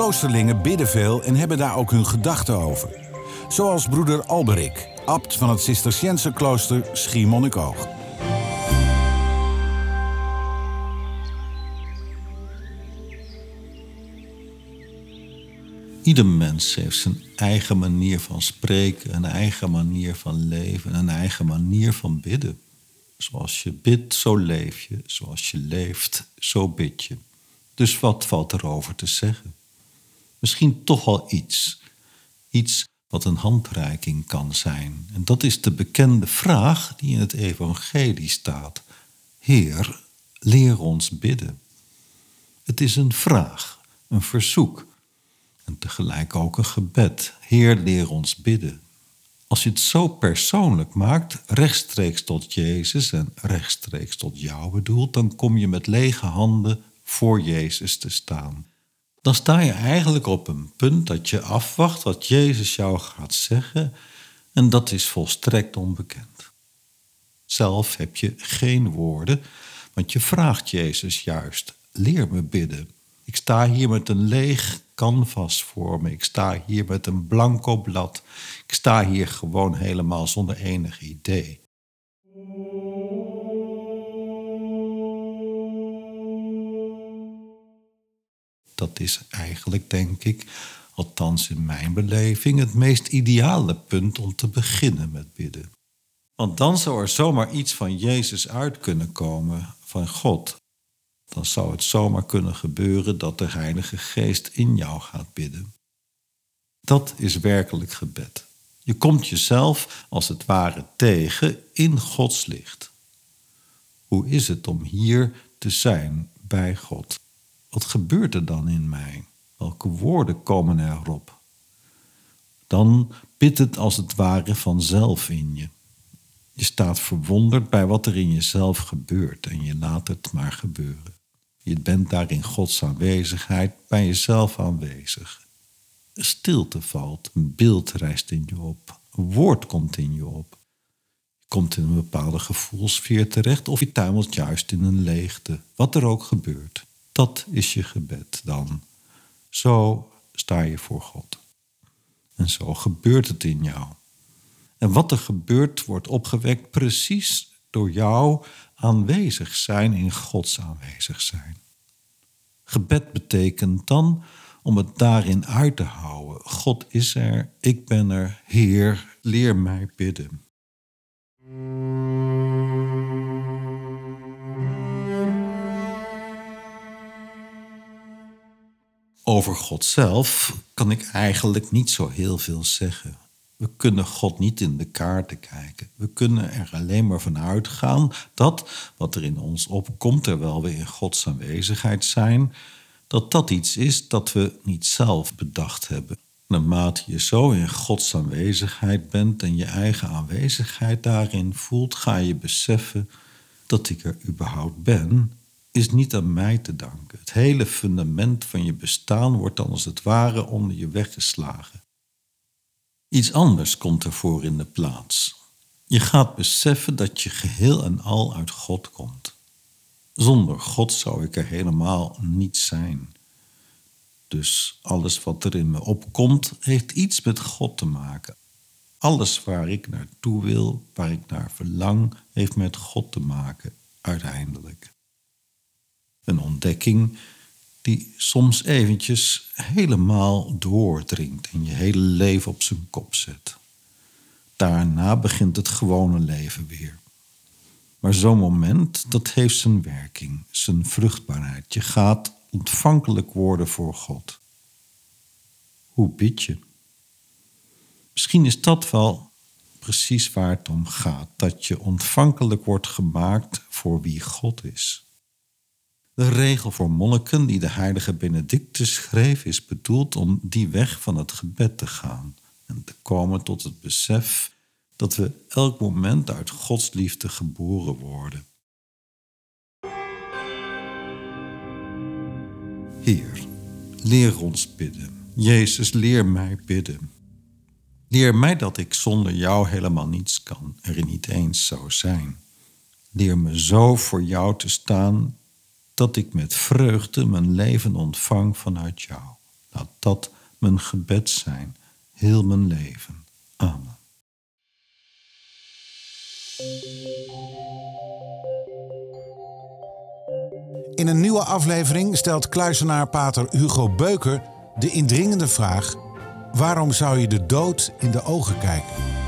Kloosterlingen bidden veel en hebben daar ook hun gedachten over. Zoals broeder Alberik, abt van het Cisterciënse klooster Schiermonnikoog. Ieder mens heeft zijn eigen manier van spreken, een eigen manier van leven, een eigen manier van bidden. Zoals je bidt, zo leef je. Zoals je leeft, zo bid je. Dus wat valt erover te zeggen? Misschien toch wel iets. Iets wat een handreiking kan zijn. En dat is de bekende vraag die in het Evangelie staat. Heer, leer ons bidden. Het is een vraag, een verzoek en tegelijk ook een gebed. Heer, leer ons bidden. Als je het zo persoonlijk maakt, rechtstreeks tot Jezus en rechtstreeks tot jou bedoelt, dan kom je met lege handen voor Jezus te staan. Dan sta je eigenlijk op een punt dat je afwacht wat Jezus jou gaat zeggen en dat is volstrekt onbekend. Zelf heb je geen woorden, want je vraagt Jezus juist, leer me bidden. Ik sta hier met een leeg canvas voor me. Ik sta hier met een blanco blad. Ik sta hier gewoon helemaal zonder enig idee. Dat is eigenlijk, denk ik, althans in mijn beleving, het meest ideale punt om te beginnen met bidden. Want dan zou er zomaar iets van Jezus uit kunnen komen, van God, dan zou het zomaar kunnen gebeuren dat de Heilige Geest in jou gaat bidden. Dat is werkelijk gebed. Je komt jezelf als het ware tegen in Gods licht. Hoe is het om hier te zijn bij God? Wat gebeurt er dan in mij? Welke woorden komen erop? Dan bidt het als het ware vanzelf in je. Je staat verwonderd bij wat er in jezelf gebeurt en je laat het maar gebeuren. Je bent daar in Gods aanwezigheid bij jezelf aanwezig. Stilte valt, een beeld rijst in je op, een woord komt in je op. Je komt in een bepaalde gevoelsfeer terecht of je tuimelt juist in een leegte. Wat er ook gebeurt, dat is je gebed dan. Zo sta je voor God. En zo gebeurt het in jou. En wat er gebeurt, wordt opgewekt precies door jou aanwezig zijn in Gods aanwezig zijn. Gebed betekent dan om het daarin uit te houden. God is er, ik ben er, Heer, leer mij bidden. Over God zelf kan ik eigenlijk niet zo heel veel zeggen. We kunnen God niet in de kaarten kijken. We kunnen er alleen maar van uitgaan dat wat er in ons opkomt, terwijl we in Gods aanwezigheid zijn, dat dat iets is dat we niet zelf bedacht hebben. Naarmate je zo in Gods aanwezigheid bent en je eigen aanwezigheid daarin voelt, ga je beseffen dat ik er überhaupt ben, is niet aan mij te danken. Het hele fundament van je bestaan wordt dan als het ware onder je weggeslagen. Iets anders komt ervoor in de plaats. Je gaat beseffen dat je geheel en al uit God komt. Zonder God zou ik er helemaal niet zijn. Dus alles wat er in me opkomt, heeft iets met God te maken. Alles waar ik naartoe wil, waar ik naar verlang, heeft met God te maken, uiteindelijk. Een ontdekking die soms eventjes helemaal doordringt en je hele leven op zijn kop zet. Daarna begint het gewone leven weer. Maar zo'n moment, dat heeft zijn werking, zijn vruchtbaarheid. Je gaat ontvankelijk worden voor God. Hoe bid je? Misschien is dat wel precies waar het om gaat, dat je ontvankelijk wordt gemaakt voor wie God is. De regel voor monniken die de heilige Benedictus schreef is bedoeld om die weg van het gebed te gaan en te komen tot het besef dat we elk moment uit Gods liefde geboren worden. Heer, leer ons bidden. Jezus, leer mij bidden. Leer mij dat ik zonder jou helemaal niets kan, er niet eens zou zijn. Leer me zo voor jou te staan dat ik met vreugde mijn leven ontvang vanuit jou. Laat dat mijn gebed zijn, heel mijn leven. Amen. In een nieuwe aflevering stelt kluisenaar pater Hugo Beuker de indringende vraag: waarom zou je de dood in de ogen kijken?